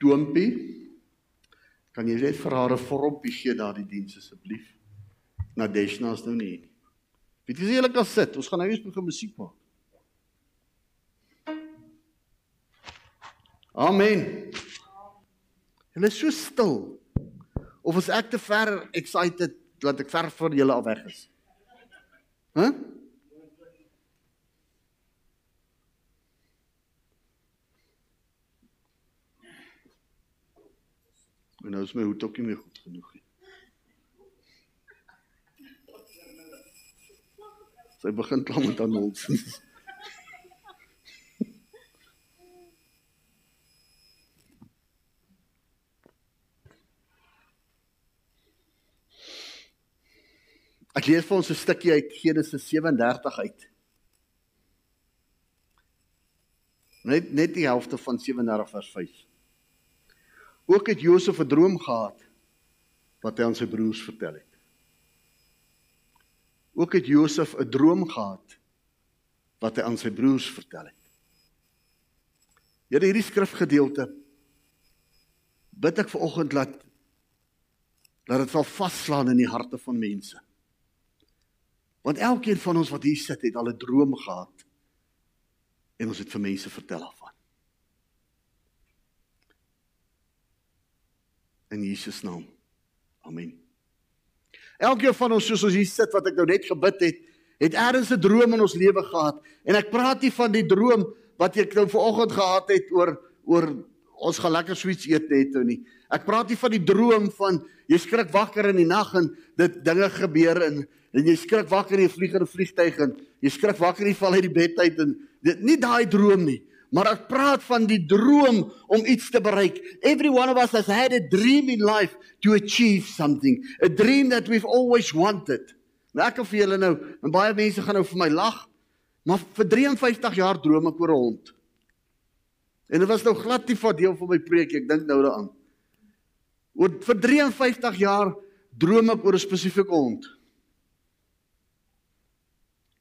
Doompie, kan jy net vir haar 'n vormpie gee daardie diens asseblief? Nadeshna's nou nie. Weet jy as jy lekker sit, ons gaan nou eers begin musiek maak. Amen. Hulle is so stil. Of is ek te ver excited dat ek ver van julle af weg is? Hæ? Huh? En nou is my hoed ook nie meer goed genoeg nie. Sy begin klam met haar nonsens. Ek lees vir ons 'n stukkie uit Genesis 37 uit. Net net die helfte van 37 vers 5. Ook het Josef 'n droom gehad wat hy aan sy broers vertel het. Ook het Josef 'n droom gehad wat hy aan sy broers vertel het. Here hierdie skrifgedeelte bid ek vanoggend laat dat dit sal vaslaan in die harte van mense. Want elkeen van ons wat hier sit het al 'n droom gehad en ons het vir mense vertel af. In Jesus naam. Amen. Elkeen van ons soos ons hier sit wat ek nou net gebid het, het eers 'n droom in ons lewe gehad en ek praat nie van die droom wat ek nou vanoggend gehad het oor oor ons gaan lekker sweets eet net nou nie. Ek praat nie van die droom van jy skrik wakker in die nag en dit dinge gebeur en en jy skrik wakker in 'n vliegende vliegtyg en jy skrik wakker en jy val uit die bed uit en dit nie daai droom nie. Maar ek praat van die droom om iets te bereik. Every one of us has had a dream in life to achieve something, a dream that we've always wanted. Nou ek of vir julle nou, en baie mense gaan nou vir my lag, maar vir 53 jaar droom ek oor 'n hond. En dit was nou glad nie van deel van my preek, ek dink nou daaraan. Oor vir 53 jaar droom ek oor 'n spesifieke hond.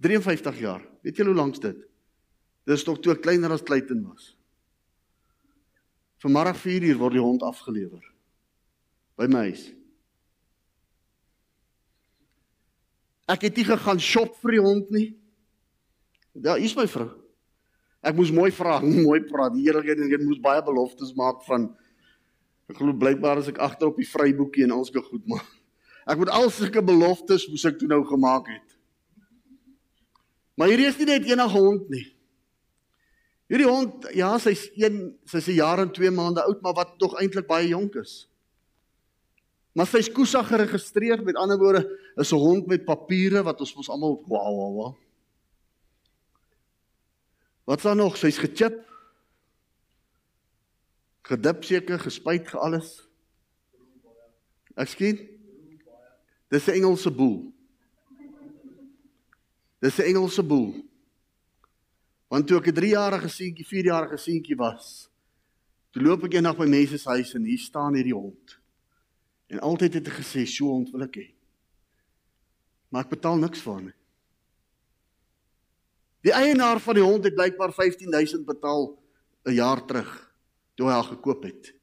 53 jaar. Weet julle hoe lank dit is? Dis tog toe kleiner as Clayton was. Vanmiddag 4uur word die hond afgelewer by my huis. Ek het nie gegaan shop vir die hond nie. Ja, hier's my vrou. Ek moes mooi vra, mooi praat. Die eerlikheid en ek moes baie beloftes maak van ek glo blykbaar as ek agter op die vryboekie en alles gegoed maak. Ek moet al sulke beloftes moes ek toe nou gemaak het. Maar hier is nie net enige hond nie. Hierdie hond, ja, sy's 1, sy's 'n jaar en 2 maande oud, maar wat tog eintlik baie jonk is. Maar sy's koesa geregistreer, met ander woorde, is 'n hond met papiere wat ons mos almal wow wow wow. Wat dan nog? Sy's gechip. Gedip seker, gespuit ge alles. Ekskien. Dis 'n Engelse boel. Dis 'n Engelse boel. Want toe ek 'n 3-jarige seentjie, 4-jarige seentjie was, toe loop ek eendag by mense se huis en hier staan hierdie hond. En altyd het ek gesê, "So hond wil ek hê." Maar ek betaal niks vir hom nie. Die eienaar van die hond het blykbaar 15000 betaal 'n jaar terug toe hy haar gekoop het.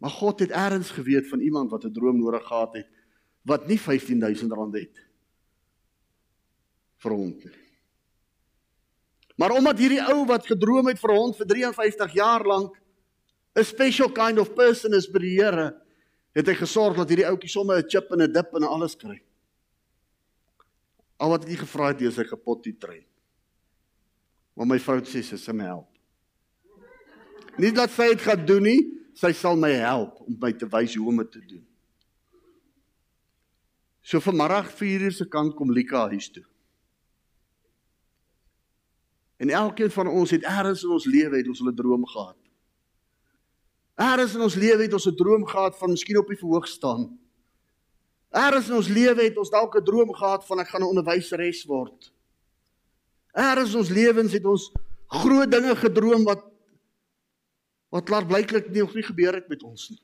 Maar God het eers geweet van iemand wat 'n droom nodig gehad het wat nie 15000 rand het vir hom nie. Maar omdat hierdie ou wat gedroom het vir hond vir 53 jaar lank 'n special kind of person is by die Here, het hy gesorg dat hierdie ouetjie sommer 'n chip en 'n dip en alles kry. Al wat hy gevra het is hy kapot die trein. Maar my vrou sê sy sal my help. Nie dat sy dit gaan doen nie, sy sal my help om my te wys hoe om dit te doen. So vanmiddag 4:00 se kant kom Lika huis toe. En elkeen van ons het eers in ons lewe het ons 'n droom gehad. Eers in ons lewe het ons 'n droom gehad van miskien op die verhoog staan. Eers in ons lewe het ons dalk 'n droom gehad van ek gaan 'n onderwyseres word. Eers in ons lewens het ons groot dinge gedroom wat wat klaar blyklik nie nog nie gebeur het met ons nie.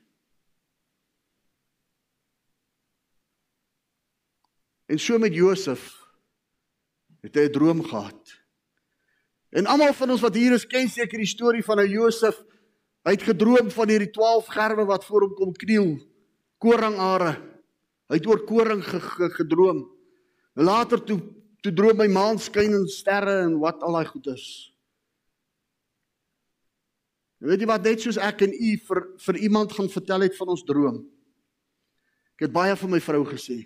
En so met Josef het hy 'n droom gehad. En almal van ons wat hier is ken seker die storie van ou Josef Hy het gedroom van hierdie 12 gerwe wat voor hom kom kniel. Koringare. Hy het oor koring ge, ge, gedroom. Later toe toe droom hy maan skyn en sterre en wat al daai goed is. Weet jy wat net soos ek en u vir vir iemand gaan vertel het van ons droom. Ek het baie vir my vrou gesê.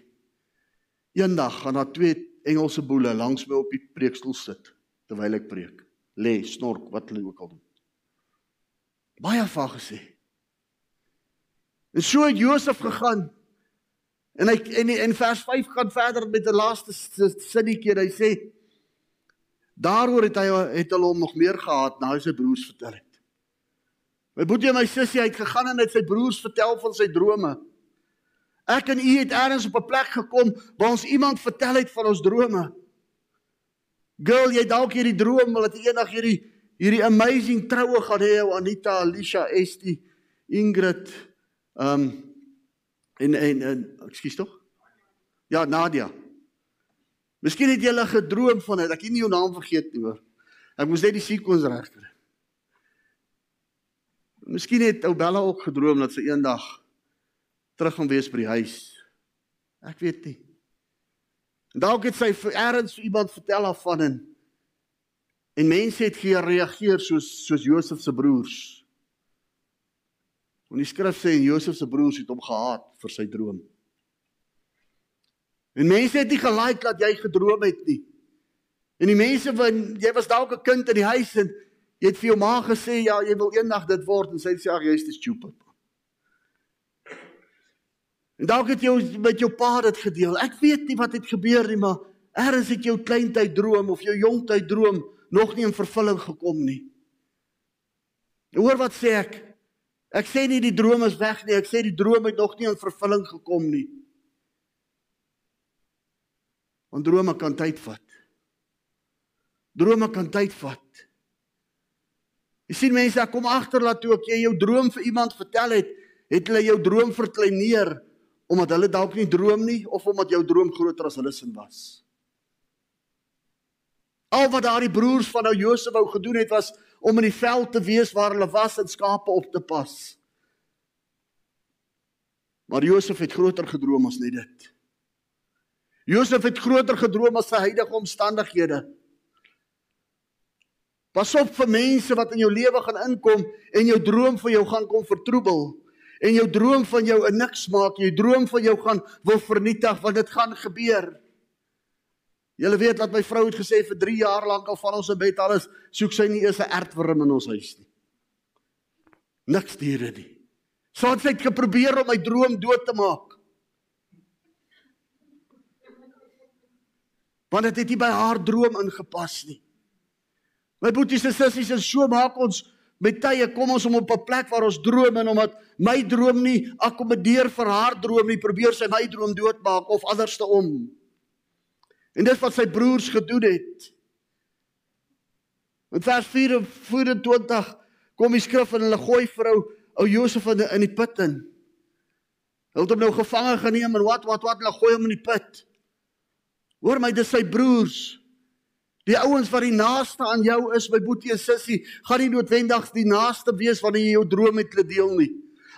Eendag gaan daar twee Engelse boele langs my op die preekstoel sit terwyl ek preek. Lê, snork, wat hulle ook al doen. Baie van gesê. En so het Josef gegaan. En hy en in vers 5 gaan verder met 'n laaste sinnetjie. Hy sê daaroor het hy het hulle hom nog meer gehaat na sy broers vertel het. My boetie en my sussie het gegaan en het sy broers vertel van sy drome. Ek en u het eers op 'n plek gekom waar ons iemand vertel het van ons drome. Girl, jy dalk hierdie droom dat eendag hierdie hierdie amazing troue gaan hê, Anita, Alicia, Estie, Ingrid, ehm um, en en, en ekskuus tog? Ja, Nadia. Miskien het jy al gedroom van dit. Ek het nie jou naam vergeet nie, hoor. Ek moes net die sequence regkry. Miskien het ou Bella ook gedroom dat sy eendag terug gaan wees by die huis. Ek weet nie. Dalk het sy eers iemand vertel af van en en mense het gereageer soos soos Josef se broers. Want die skrif sê Josef se broers het hom gehaat vir sy droom. En mense het nie gelike dat jy gedroom het nie. En die mense wat jy was dalk 'n kind in die huis en jy het vir jou ma gesê ja, jy wil eendag dit word en sy sê ag jy's te stupid. En dalk het jy met jou pa dit gedeel. Ek weet nie wat het gebeur nie, maar eers het jou kleintyd droom of jou jongtyd droom nog nie in vervulling gekom nie. Hoor wat sê ek? Ek sê nie die droom is weg nie, ek sê die droom het nog nie in vervulling gekom nie. Want drome kan tyd vat. Drome kan tyd vat. Jy sien mense, ek kom agter dat toe ek jy jou droom vir iemand vertel het, het hulle jou droom verkleineer omdat hulle dalk nie droom nie of omdat jou droom groter as hulle sin was. Al wat daardie broers van nou Josef wou gedoen het was om in die veld te wees waar hulle was en skape op te pas. Maar Josef het groter gedroom as net dit. Josef het groter gedroom as sy huidige omstandighede. Pas op vir mense wat in jou lewe gaan inkom en jou droom vir jou gaan kom vertroebel en jou droom van jou 'n niks maak, jou droom van jou gaan wil vernietig want dit gaan gebeur. Julle weet dat my vrou het gesê vir 3 jaar lank al van ons in bed alles soek sy nie eens 'n ertworm in ons huis nie. Niks diere nie. So het sy geprobeer om my droom dood te maak. Want dit het nie by haar droom ingepas nie. My boeties en sissies, so maak ons met tye kom ons om op 'n plek waar ons droom en omdat my droom nie akkommodeer vir haar droom nie, probeer sy my droom doodmaak of anderste om. En dis wat sy broers gedoen het. In vers 24 kom die skrif en hulle gooi vir ou ou Josef in die, in die put in. Hulle het hom nou gevange geneem en wat wat wat hulle gooi hom in die put. Hoor my, dis sy broers. Die ouens wat die naaste aan jou is, my boetie en sussie, gaan nie noodwendig die naaste wees wanneer jy jou droom met hulle deel nie.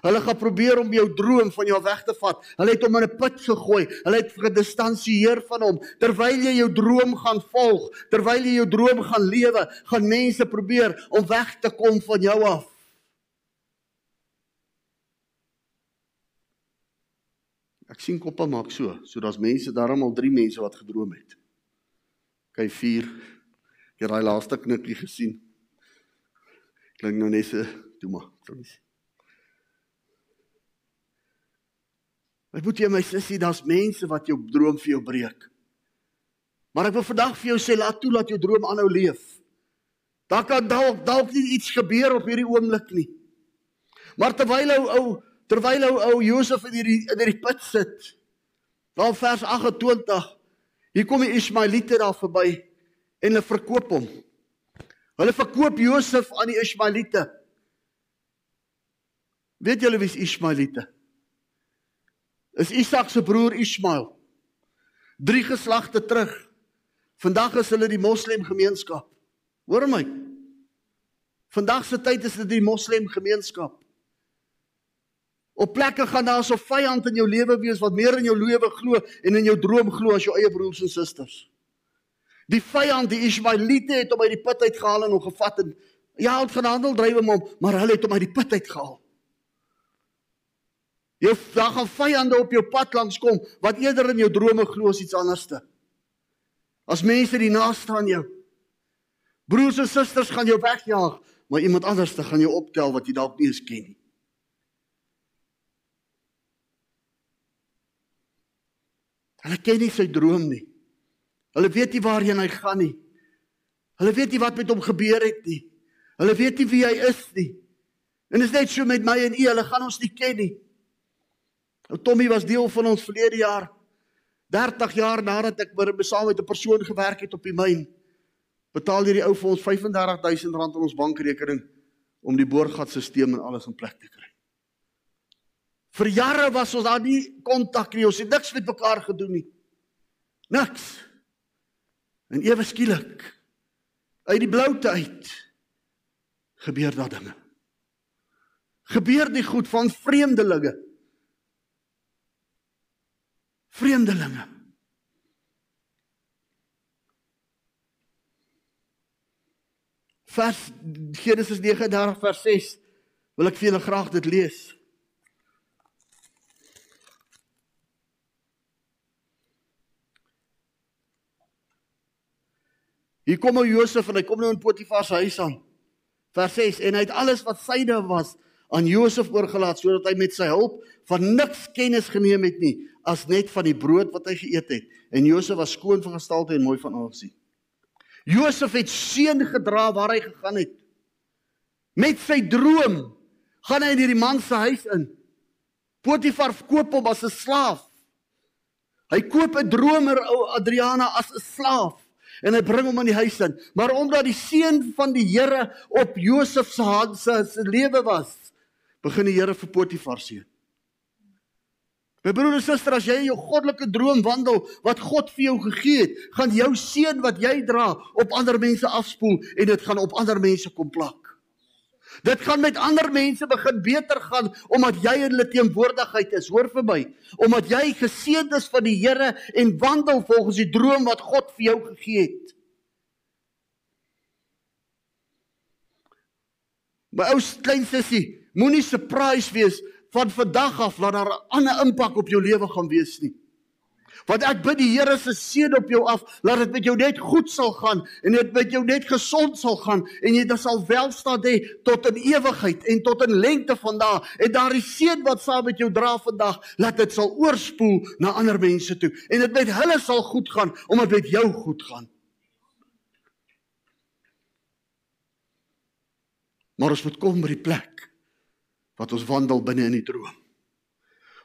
Hulle gaan probeer om jou droom van jou weg te vat. Hulle het hom in 'n put gegooi. Hulle het gedistansieer van hom. Terwyl jy jou droom gaan volg, terwyl jy jou droom gaan lewe, gaan mense probeer om weg te kom van jou af. Ek sien koppe maak so, so daar's mense, daarom al 3 mense wat gedroom het. Kyk 4. Jy raai laaste knikkie gesien. Klink nou net so, toe maar, vrees. Wat moet jy my sussie, daar's mense wat jou droom vir jou breek. Maar ek wil vandag vir jou sê laat toe dat jou droom aanhou leef. Daar kan dalk dalk nie iets gebeur op hierdie oomblik nie. Maar terwyl ou ou terwyl ou ou Josef in hierdie in hierdie put sit. Daar vers 28 Hier kom die Ismaeliete daar verby en hulle verkoop hom. Hulle verkoop Josef aan die Ismaeliete. Weet julle wie is Ismaeliete? Is Isak se broer Ismael. Drie geslagte terug. Vandag is hulle die moslem gemeenskap. Hoor my. Vandag se tyd is dit die moslem gemeenskap. Op plekke gaan daar so vyand in jou lewe wees wat meer in jou lewe glo en in jou droom glo as jou eie broers en susters. Die vyand, die Ismaelite het hom uit die put uitgehaal en hom gevat en ja, het gaan handel dryf hom, maar hulle het hom uit die put uitgehaal. Jy daar gaan vyande op jou pad langs kom wat eerder in jou drome glo as iets anderste. As mense die naaste aan jou. Broers en susters gaan jou wegjaag, maar iemand anders te gaan jou optel wat jy dalk nie eens ken nie. Hulle ken nie sy droom nie. Hulle weet nie waarheen hy gaan nie. Hulle weet nie wat met hom gebeur het nie. Hulle weet nie wie hy is nie. En dit is net so met my en u, hulle gaan ons nie ken nie. Nou Tommy was deel van ons verlede jaar. 30 jaar nadat ek weer saam met 'n persoon gewerk het op die myn, betaal hierdie ou vir ons R35000 in ons bankrekening om die boorgatstelsel en alles in plek te kry. Vir jare was ons daar nie kontak nie. Ons het niks met mekaar gedoen nie. Niks. En ewe skielik uit die bloute uit gebeur daar dinge. Gebeur die goed van vreemdelinge. Vreemdelinge. Vers Genesis 39 vers 6 wil ek vir julle graag dit lees. Hier kom nou Josef en hy kom nou in Potifar se huis aan. Vers 6 en hy het alles wat syne was aan Josef oorgelaat sodat hy met sy hulp van niks kennis geneem het nie as net van die brood wat hy geëet het. En Josef was skoon van gestalte en mooi van aansien. Josef het seën gedra waar hy gegaan het. Met sy droom gaan hy in hierdie man se huis in. Potifar koop hom as 'n slaaf. Hy koop 'n dromer ou Adriana as 'n slaaf en hy bring hom in die huis in. Maar omdat die seën van die Here op Josef se hand se, se lewe was, begin die Here vir Potifar seën. My broer en suster, as jy in jou goddelike droom wandel wat God vir jou gegee het, gaan jou seën wat jy dra op ander mense afspoel en dit gaan op ander mense kom plak. Dit gaan met ander mense begin beter gaan omdat jy in hulle teenwoordigheid is. Hoor vir my, omdat jy geseënd is van die Here en wandel volgens die droom wat God vir jou gegee het. My ou klein sussie, moenie surprise wees van vandag af dat daar 'n ander impak op jou lewe gaan wees nie. Want ek bid die Here se seën op jou af, laat dit met jou net goed sal gaan en dit met jou net gesond sal gaan en jy sal welstand hê tot in ewigheid en tot in lengte van dae. En daardie seën wat saam met jou dra vandag, laat dit sal oorspoel na ander mense toe en dit met hulle sal goed gaan omdat dit jou goed gaan. Maar ons moet kom by die plek wat ons wandel binne in die droom.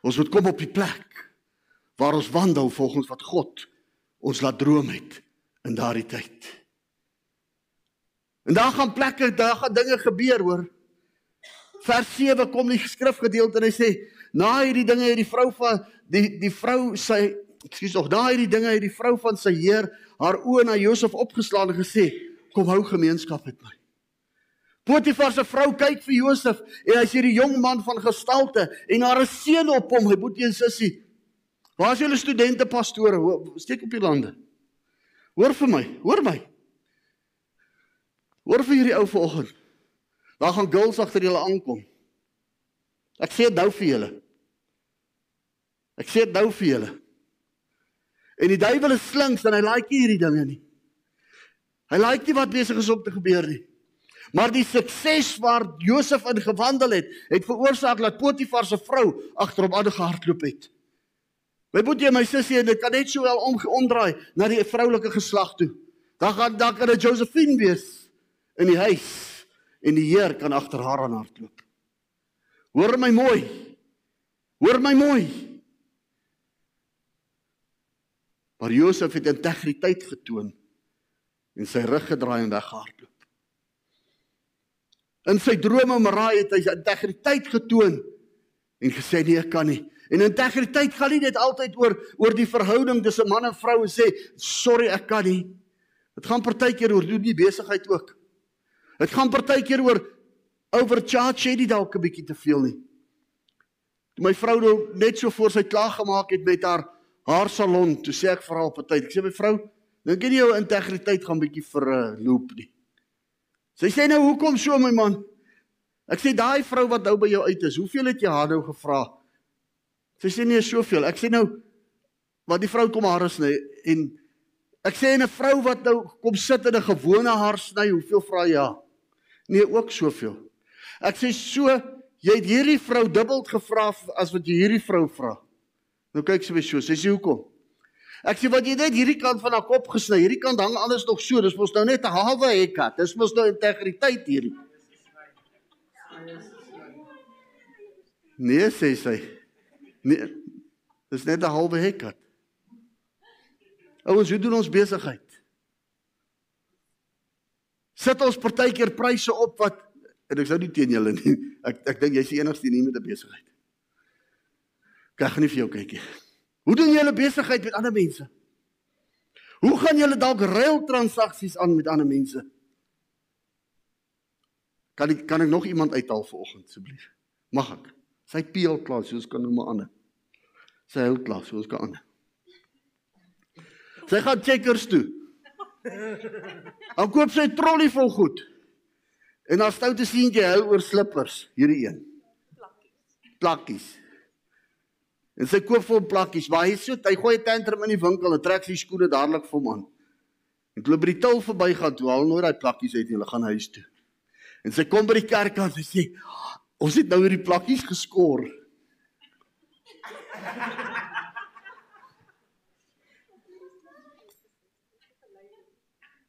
Ons moet kom op die plek waar ons wandel volgens wat God ons laat droom het in daardie tyd. En daar gaan plekke, daar gaan dinge gebeur hoor. Vers 7 kom die skrifgedeelte en hy sê na hierdie dinge het die vrou van die die vrou sy ekskuus nog na hierdie dinge het die vrou van sy heer haar oë na Josef opgeslaan en gesê kom hou gemeenskap met my. Potifar se vrou kyk vir Josef en hy sien die jong man van gestalte en haar seun op hom, hy boetie en sussie. Waar is julle studente pastore? Steek op die lande. Hoor vir my, hoor my. Hoor vir hierdie ou vanoggend. Daar gaan girls agter julle aankom. Ek sê dit nou vir julle. Ek sê dit nou vir julle. En die duiwel is slinks en hy like hierdie dinge nie. Hy like nie wat besig is om te gebeur nie. Maar die sukses waar Josef in gewandel het, het veroorsaak dat Potifar se vrou agter hom aangehardloop het. My boetie en my sussie, dit kan net sowel omdraai na die vrouulike geslag toe. Dan gaan dan kan dit Josephine wees in die huis en die Heer kan agter haar aan hardloop. Hoor my mooi. Hoor my mooi. Maar Josef het integriteit getoon en sy rug gedraai en weggehardloop. In sy drome Marai het hy integriteit getoon en gesê nee, ek kan nie. En integriteit gaan nie net altyd oor oor die verhouding tussen man en vrou en sê sorry ek kan nie. Dit gaan partykeer oor doen die besigheid ook. Dit gaan partykeer oor overcharge jy dalk 'n bietjie te veel nie. Toe my vrou nou net so voor sy klaar gemaak het met haar haar salon, toe sê ek vir haar op 'n tyd, ek sê my vrou, dink jy jou integriteit gaan bietjie vir 'n uh, loop nie. Sy sê nou hoekom so my man? Ek sê daai vrou wat nou by jou uit is, hoeveel het jy haar nou gevra? Sy sê nee, soveel. Ek sê nou wat die vrou kom haar sny en ek sê 'n vrou wat nou kom sit in 'n gewone haar sny, hoeveel vra jy? Nee, ook soveel. Ek sê so, jy het hierdie vrou dubbel gevra as wat jy hierdie vrou vra. Nou kyk sy my so, sy sê hoekom? Ek sê wat jy net hierdie kant van haar kop gesny, hierdie kant hang alles nog so, dis mos nou net 'n halwe hekkat. Dis mos nou integriteit hierdie. Nee, sê sy. Nee. Dis net 'n halwe hekkat. Ouens, hoe doen ons besigheid? Sit ons partykeer pryse op wat en ek sou nie teen julle nie. Ek ek dink jy's die enigste nie met 'n besigheid. Ek gaan nie vir jou kyk nie. Hoe doen julle besigheid met ander mense? Hoe gaan julle dalk ruil transaksies aan met ander mense? Kan ek kan ek nog iemand uithaal vanoggend asseblief? Mag ek? Sy peel klaar, soos kan nou maar ander. Sy hou klaar, soos kan ander. Sy gaan checkers toe. Dan koop sy trolly vol goed. En dan stoute seentjie hou oor slippers, hierdie een. Plakkies. Plakkies. En sy koop vir hom plakkies, maar hy sê hy gooi 'n tantrum in die winkel en trek sy skoene dadelik vir hom aan. En toe by die til verbygaan, toe haal nooit daai plakkies uit nie, hulle gaan huis toe. En sy kom by die kerk aan en sy sê, "Ons het nou hierdie plakkies geskor."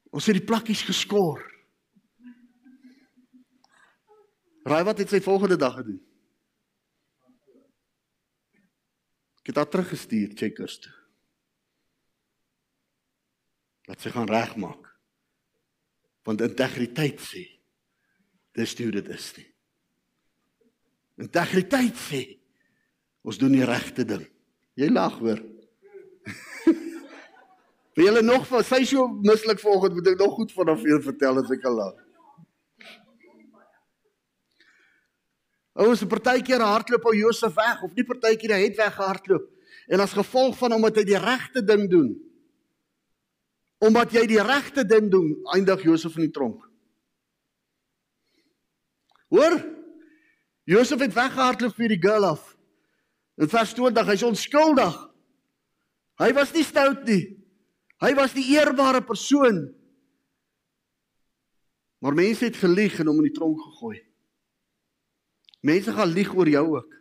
Ons het die plakkies geskor. Raai wat het sy volgende dag gedoen? Ek het haar teruggestuur checkers toe. Dat sy gaan regmaak. Want integriteit sê dis hoe dit is nie. Integriteit sê ons doen die regte ding. Jy lag hoor. Wil julle nog van sy so mislik vanoggend moet ek nog goed van haar veel vertel as ek al lag. Ouers, 'n partykeer hardloop ou Josef weg of nie partykeer het weggehardloop. En as gevolg van omdat hy die regte ding doen. Omdat jy die regte ding doen, eindig Josef in die tronk. Hoor? Josef het weggehardloop vir die girl af. In vers 20, hy's onskuldig. Hy was nie stout nie. Hy was die eerbare persoon. Maar mense het gelieg en hom in die tronk gegooi. Mense gaan lieg oor jou ook.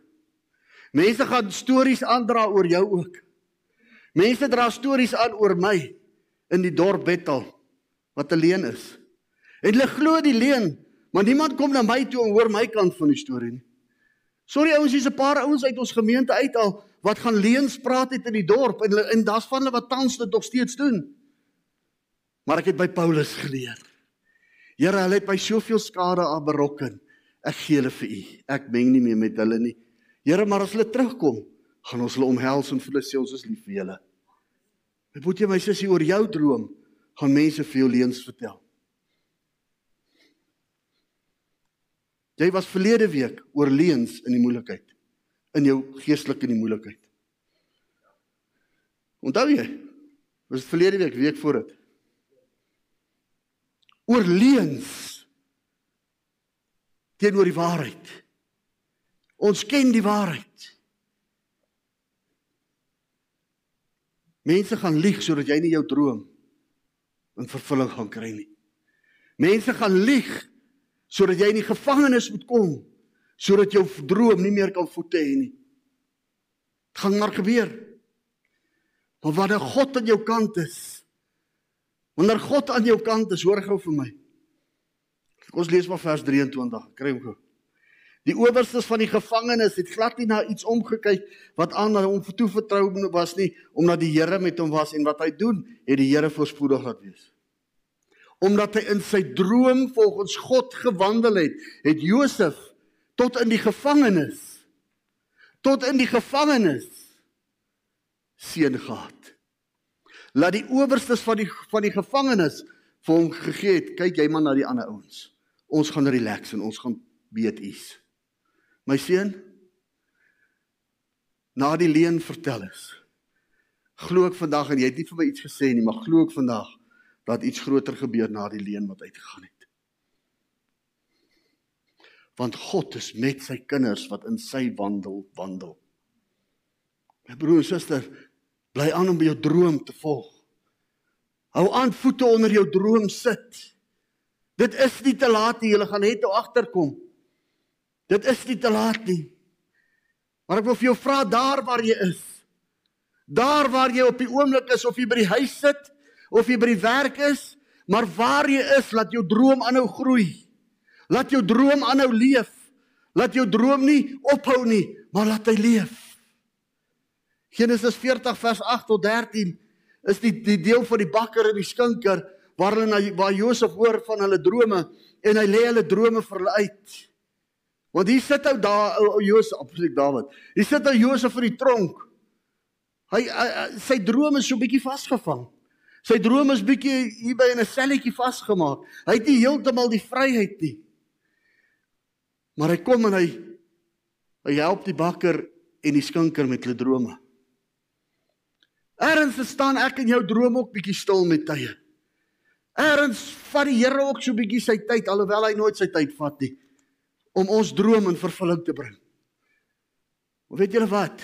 Mense gaan stories aandra oor jou ook. Mense dra stories aan oor my in die dorp Bethel wat alleen is. En hulle glo die leuen, maar niemand kom na my toe en hoor my kant van die storie nie. Sorry ouens, hier's 'n paar ouens uit ons gemeente uital wat gaan leuns praat het in die dorp en en daar's van hulle wat tans dit nog steeds doen. Maar ek het by Paulus geleer. Here, hulle het my soveel skade aan berokken. Ek gee hulle vir u. Ek meng nie meer met hulle nie. Here, maar as hulle terugkom, gaan ons hulle omhels en vir hulle sê ons is lief vir julle. Ek moet jy my sussie oor jou droom gaan mense vir jou leuns vertel. Jy was verlede week oor leuns in die moeilikheid. In jou geestelik in die moeilikheid. Onthou jy? Was verlede week week voor dit. Oor leuns teenoor die waarheid. Ons ken die waarheid. Mense gaan lieg sodat jy nie jou droom in vervulling gaan kry nie. Mense gaan lieg sodat jy in die gevangenis moet kom sodat jou droom nie meer kan voete hê nie. Dit gaan maar gebeur. Maar wanneer God aan jou kant is, wanneer God aan jou kant is, hoor gou vir my. Kom ons lees maar vers 23. Kry hom gou. Die owerstes van die gevangenes het glad nie na iets omgekyk wat aan hom toevertrou was nie, omdat die Here met hom was en wat hy doen, het die Here voorspoedig laat wees. Omdat hy in sy droom volgens God gewandel het, het Josef tot in die gevangenis tot in die gevangenis seën gehad. Laat die owerstes van die van die gevangenes vir hom gegee het, kyk jy maar na die ander ouens ons gaan relax en ons gaan weet iets. My seun na die leen vertel is. Glo ek vandag en jy het nie vir my iets gesê nie, maar glo ek vandag dat iets groter gebeur na die leen wat uitgegaan het. Want God is met sy kinders wat in sy wandel wandel. My broer en suster, bly aan om jou droom te volg. Hou aan voete onder jou droom sit. Dit is nie te laat nie, jy gaan net toe agterkom. Dit is nie te laat nie. Maar ek wil vir jou vra daar waar jy is. Daar waar jy op die oomblik is of jy by die huis sit of jy by die werk is, maar waar jy is, laat jou droom aanhou groei. Laat jou droom aanhou leef. Laat jou droom nie ophou nie, maar laat hy leef. Genesis 40 vers 8 tot 13 is die die deel van die bakker en die skinker waar hulle na waar Josef hoor van hulle drome en hy lê hulle drome vir hulle uit. Want hier sit ou daar ou Josef, absoluut Dawid. Hier sit ou Josef vir die tronk. Hy, hy sy drome is so bietjie vasgevang. Sy drome is bietjie hier by in 'n selletjie vasgemaak. Hy het nie heeltemal die vryheid nie. Maar hy kom en hy hy help die bakker en die skinker met hulle drome. Erns staan ek in jou droom ook bietjie stil met tye. Erns vat die Here ook so bietjie sy tyd alhoewel hy nooit sy tyd vat nie om ons droom in vervulling te bring. Weet julle wat?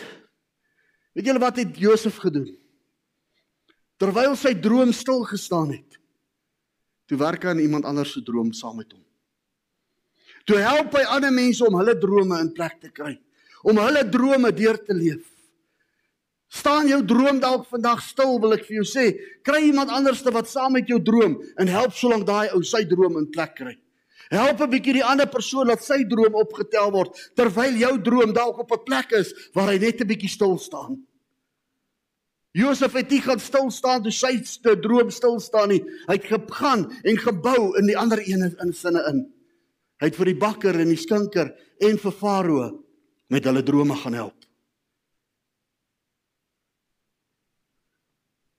Weet julle wat het Josef gedoen? Terwyl sy droom stil gestaan het, toe werk hy aan iemand anders se droom saam met hom. Toe help hy ander mense om hulle drome in plek te kry, om hulle drome deur te leef. Staan jou droom dalk vandag stil wil ek vir jou sê, kry iemand anderste wat saam met jou droom en help solank daai ou sy droom in plek kry. Help 'n bietjie die ander persoon dat sy droom opgetel word terwyl jou droom dalk op 'n plek is waar hy net 'n bietjie stil staan. Josef het nie gaan stil staan toe sy se droom stil staan nie. Hy het gegaan en gebou in die ander ene in sinne in. Hy het vir die bakker en die skinker en vir Farao met hulle drome gaan help.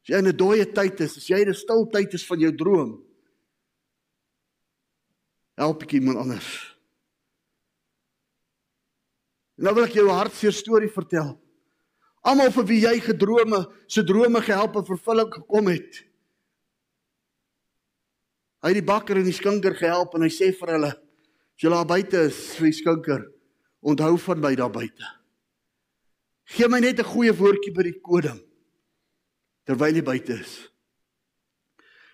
As jy in 'n dooie tyd is, as jy in 'n stil tyd is van jou droom, help ek iemand anders. Nou wil ek jou 'n hartseer storie vertel. Almal vir wie jy gedrome, se drome gehelp en vervulling gekom het. Hy het die bakker en die skinker gehelp en hy sê vir hulle: "As julle daar buite is, vir die skinker, onthou van my daar buite. Gee my net 'n goeie woordjie by die koding." terwyl hy buite is.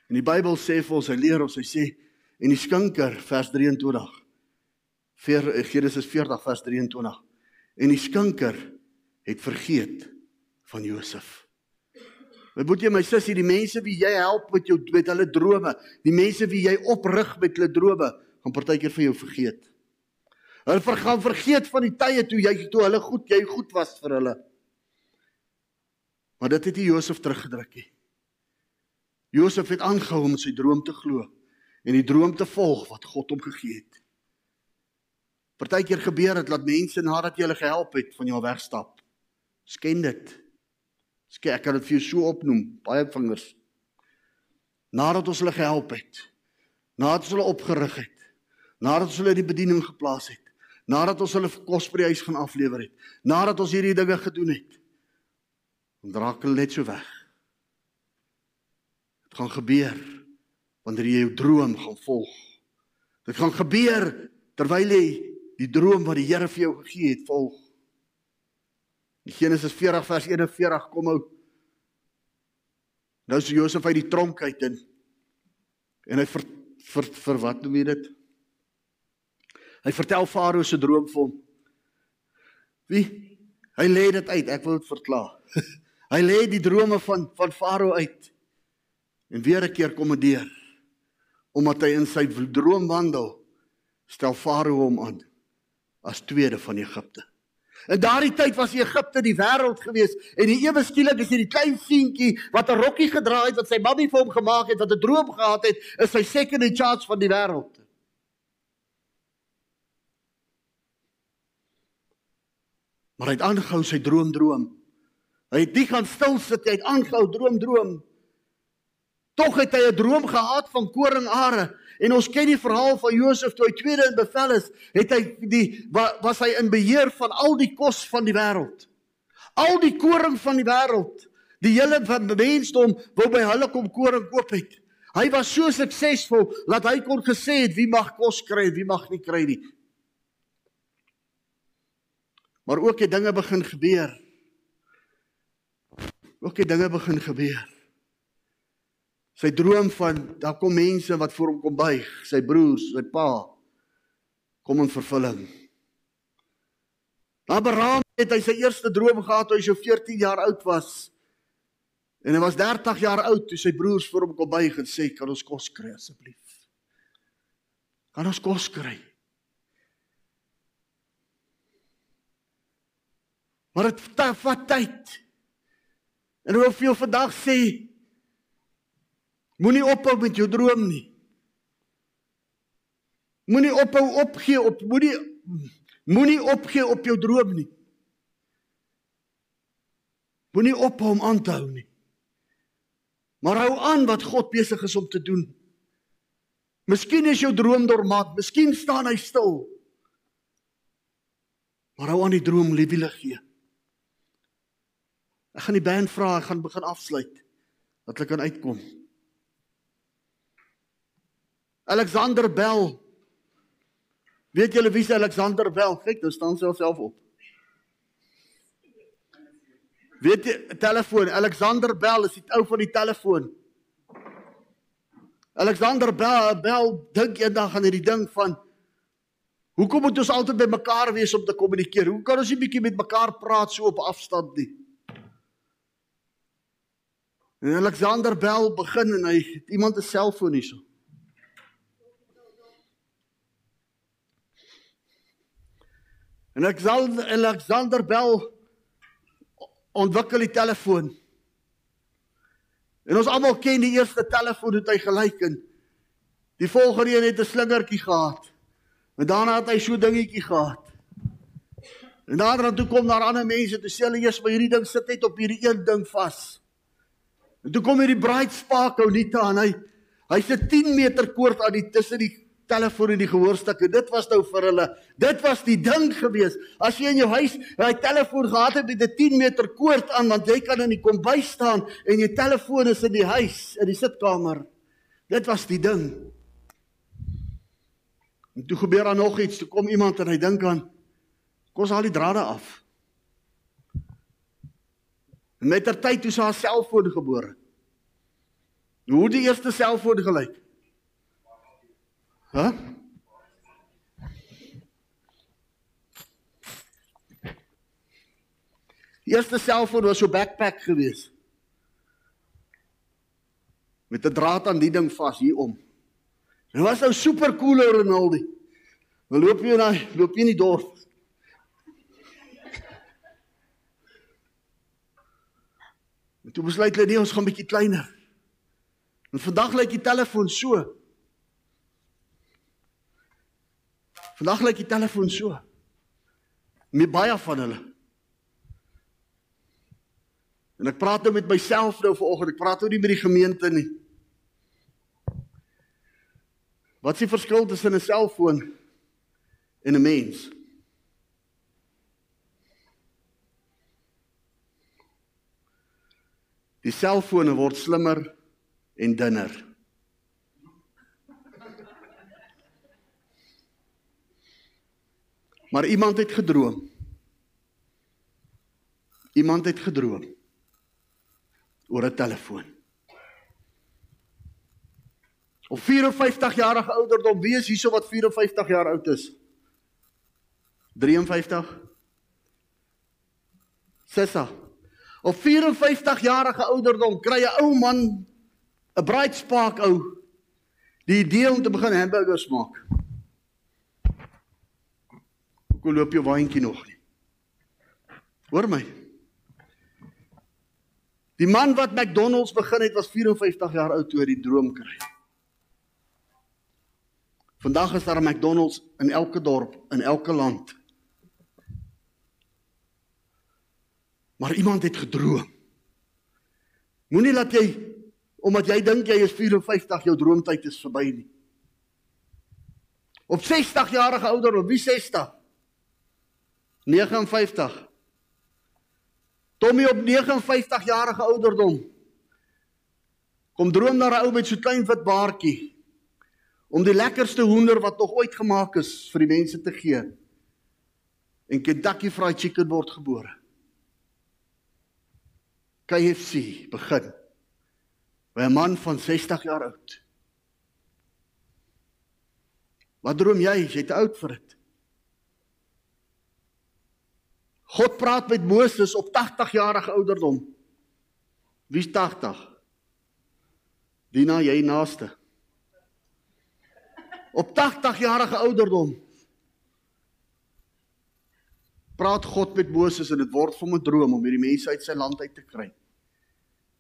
En die Bybel sê vir ons, hy leer ons, hy sê en die skinker vers 23. Vir Genesis 40 vers 23. En die skinker het vergeet van Josef. My boetie en my sussie, die mense wie jy help met jou met hulle drome, die mense wie jy oprig met hulle drome, gaan partykeer vir jou vergeet. Hulle gaan vergeet van die tye toe jy toe hulle goed jy goed was vir hulle. Maar dit het nie Josef teruggedruk nie. Josef het aangehou om sy droom te glo en die droom te volg wat God hom gegee het. Partykeer gebeur dit dat mense nadat jy hulle gehelp het van jou wegstap. Sken dit. Ek kan dit vir jou so opnoem, baie vingers. Nadat ons hulle gehelp het, nadat ons hulle opgerig het, nadat ons hulle in die bediening geplaas het, nadat ons hulle kos by die huis gaan aflewer het, nadat ons hierdie dinge gedoen het, Dan raak hulle net so weg. Dit gaan gebeur wanneer jy jou droom gaan volg. Dit gaan gebeur terwyl jy die droom wat die Here vir jou gegee het volg. Genesis 40 vers 41 kom ou Nou is Josef uit die tronk uit en en hy vir vir vir wat noem jy dit? Hy vertel Farao se droom vir hom. Wie? Hy lê dit uit, ek wil dit verklaar. Hy lê die drome van van Farao uit. En weer 'n keer kom dit deur. Omdat hy in sy droom wandel, stel Farao hom aan as tweede van Egipte. In daardie tyd was Egipte die wêreld gewees en die ewe skielik is hierdie klein seentjie wat 'n rokkie gedra het wat sy mammie vir hom gemaak het wat 'n droom gehad het, is sy second in charge van die wêreld. Maar hy het aangehou sy droom droom. Hy het nie gaan stil sit, hy het aangehou droom droom. Tog het hy 'n droom gehad van koringare en ons ken die verhaal van Josef toe hy tweede in bevel is, het hy die was hy in beheer van al die kos van die wêreld. Al die koring van die wêreld. Die hele van die mensdom wou by hulle kom koring koop het. Hy was so suksesvol dat hy kon gesê het wie mag kos kry en wie mag nie kry nie. Maar ook het dinge begin gebeur. Ook het dinge begin gebeur. Sy droom van daar kom mense wat vir hom kom buig, sy broers, sy pa kom in vervulling. Abraham het hy sy eerste droom gehad toe hy so 14 jaar oud was. En hy was 30 jaar oud toe sy broers vir hom kom buig en sê kan ons kos kry asseblief? Kan ons kos kry? Maar dit vat tyd. En hoe veel vandag sê moenie ophou met jou droom nie. Moenie ophou opgee op moenie moenie opgee op jou droom nie. Moenie ophou om aan te hou nie. Maar hou aan wat God besig is om te doen. Miskien is jou droom dormant, miskien staan hy stil. Maar hou aan die droom liefie gee. Ek gaan die band vra, ek gaan begin afsluit dat hulle kan uitkom. Alexander Bell. Weet julle wie is Alexander Bell? Kyk, nou staan sy self op. Weet jy, telefoon, Alexander Bell is die ou van die telefoon. Alexander Bell, Bell dink eendag aan hierdie ding van hoekom moet ons altyd by mekaar wees om te kommunikeer? Hoe kan ons nie bietjie met mekaar praat so op afstand nie? En Alexander Bell begin en hy iemand 'n selfoon hierso. En Alexander Alexander Bell ontwikkel die telefoon. En ons almal ken die eerste telefoon hoe hy gelyk en die volgende een het 'n slingertjie gehad. En daarna het hy so dingetjie gehad. En daarna toe kom daar ander mense te sê hulle eers maar hierdie ding sit net op hierdie een ding vas. En toe kom hierdie bright spark ou nie te aan hy hy sit 10 meter koord aan die tussen die telefoon en die gehoorstukke. Dit was nou vir hulle. Dit was die ding gewees. As jy in jou huis daai telefoon gehad het met 'n 10 meter koord aan, want jy kan in die kombuis staan en jou telefoon is in die huis, in die sitkamer. Dit was die ding. En toe gebeur daar nog iets. Toe kom iemand en hy dink aan kom ons haal die drade af. En met ter tyd toe sy haar selfoon gebore. Hoe die eerste selfoon gelyk? Huh? Die eerste selfoon was so backpack geweest. Met 'n draad aan die ding vas hier om. Dit was nou super cool Ronaldo. We loop jy na loop jy in die dorp. En toe besluit hulle nee, ons gaan bietjie kleiner. En vandag lyk die telefoon so. Vandag lyk die telefoon so. Met baie van hulle. En ek praat nou met myself nou vanoggend. Ek praat nou nie met die gemeente nie. Wat is die verskil tussen 'n selfoon en 'n mens? Die selfone word slimmer en dunner. Maar iemand het gedroom. Iemand het gedroom oor 'n telefoon. Op 54 jarige ouderdom, wie is hierso wat 54 jaar oud is? 53. Sessa. Op 54 jarige ouderdom kry 'n ou man 'n bright spark ou die idee om te begin hamburgers maak. Hoekom loop jou waantjie nog nie? Hoor my. Die man wat McDonald's begin het was 54 jaar oud toe hy die droom kry. Vandag is daar 'n McDonald's in elke dorp, in elke land. Maar iemand het gedroom. Moenie laat jy omdat jy dink jy is 54 jou droomtyd is verby nie. Op 60 jarige ouderdom, wie 60? 59. Tommy op 59 jarige ouderdom. Kom droom na 'n ou met so klein wit baardjie om die lekkerste hoender wat nog ooit gemaak is vir die mense te gee. En Kentucky Fried Chicken word gebore. KFC begin by 'n man van 60 jaar oud. Wat droom jy? Jy's te oud vir dit. God praat met Moses op 80 jarige ouderdom. Wie's 80? Dina jy naaste. Op 80 jarige ouderdom praat God met Moses en dit word vir hom 'n droom om hierdie mense uit sy land uit te kry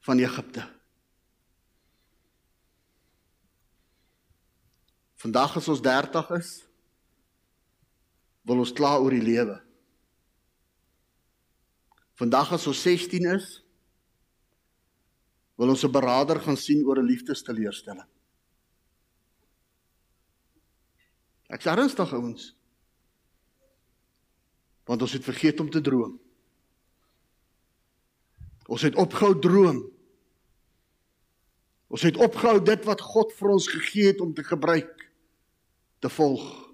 van Egipte. Vandag as ons 30 is, wil ons kla oor die lewe. Vandag as ons 16 is, wil ons 'n beraader gaan sien oor 'n liefdesteleurstelling. Ek sê ernstig ouens. Want ons het vergeet om te droom. Ons het opgehou droom. Ons het opgehou dit wat God vir ons gegee het om te gebruik te volg.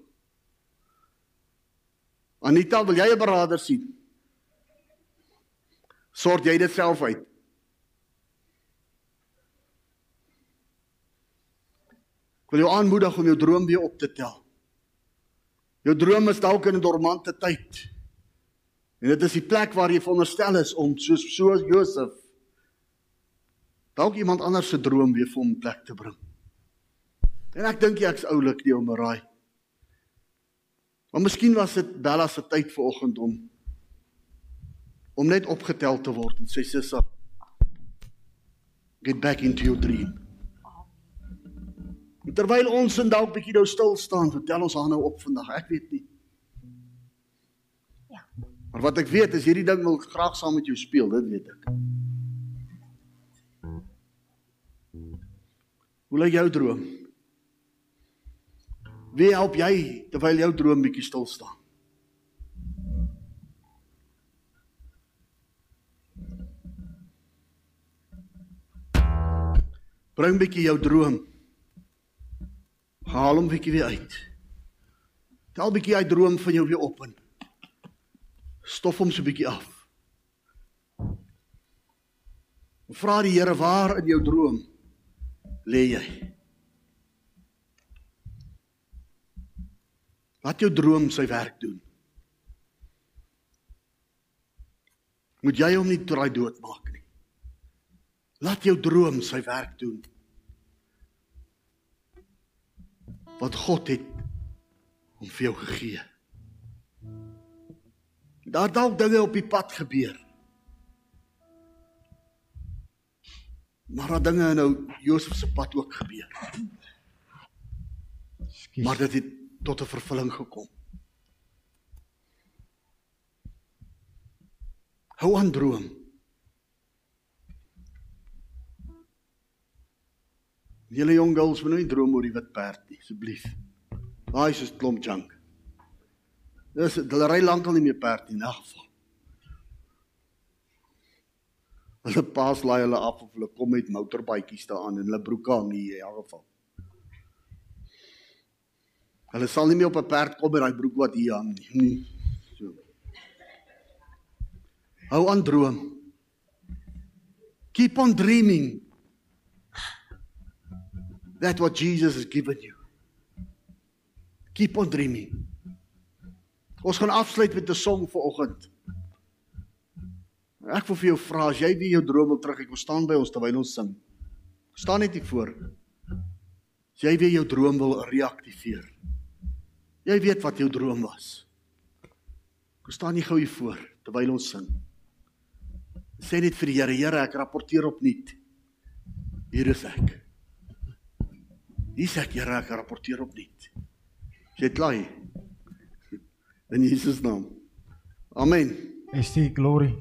Anita, wil jy 'n beraader sien? Sort jy dit self uit? Ek wil jou aanmoedig om jou droom weer op te tel. Jou droom is dalk in 'n dormante tyd. En dit is die plek waar jy veronderstel is om soos so Josef dalk iemand anders se droom weer vir hom plek te bring. En ek dink ek's oulik nie om raai. Maar miskien was dit Bella se tyd vanoggend om om net opgetel te word en sê sissa get back into your dream. En terwyl ons en dalk bietjie nou stil staan, vertel ons haar nou op vandag. Ek weet nie. Ja. Maar wat ek weet is hierdie ding wil graag saam met jou speel, dit weet ek. Hoe lyk jou droom? Wie help jy terwyl jou droom bietjie stil staan? Bring bietjie jou droom. Haal hom bietjie weer uit. Tel bietjie uit droom van jou weer op en stof hom so bietjie af. Vra die Here waar in jou droom lê jy? Laat jou droom sy werk doen. Moet jy hom nie draai doodmaak nie. Laat jou droom sy werk doen. Wat God het om vir jou gegee. Daar dalk dinge op die pad gebeur. Maar daar dinge nou Josef se pad ook gebeur. Skies. Maar dit het tot 'n vervulling gekom. Hou aan droom. Julle jong girls moet nou nie droom oor die wit perd nie, asseblief. Daai is 'n klomp junk. Dis hulle ry lankal nie meer perd nie in geval. Hulle pas laai hulle af of hulle kom met motorbytjies daaraan en hulle broeke hang nie in elk geval. Hulle sal nie meer op 'n perd kom met daai broek wat hier hang nie. nie. So. Hou aan droom. Keep on dreaming. That what Jesus has given you. Keep on dreaming. Ons gaan afsluit met 'n song vir oggend. Ek wil vir jou vra as jy weer jou droom wil terug, ek wil staan by ons terwyl ons sing. Staan net hier voor. As jy weer jou droom wil reaktiveer. Jy weet wat jou droom was. Kom staan jy gou hier voor terwyl ons sing. Sê net vir die Here, Here, ek rapporteer opnuut. Hier is ek. Hier sê ek, Here, ek rapporteer opnuut. Jy klaai. In Jesus naam. Amen. Is die glorie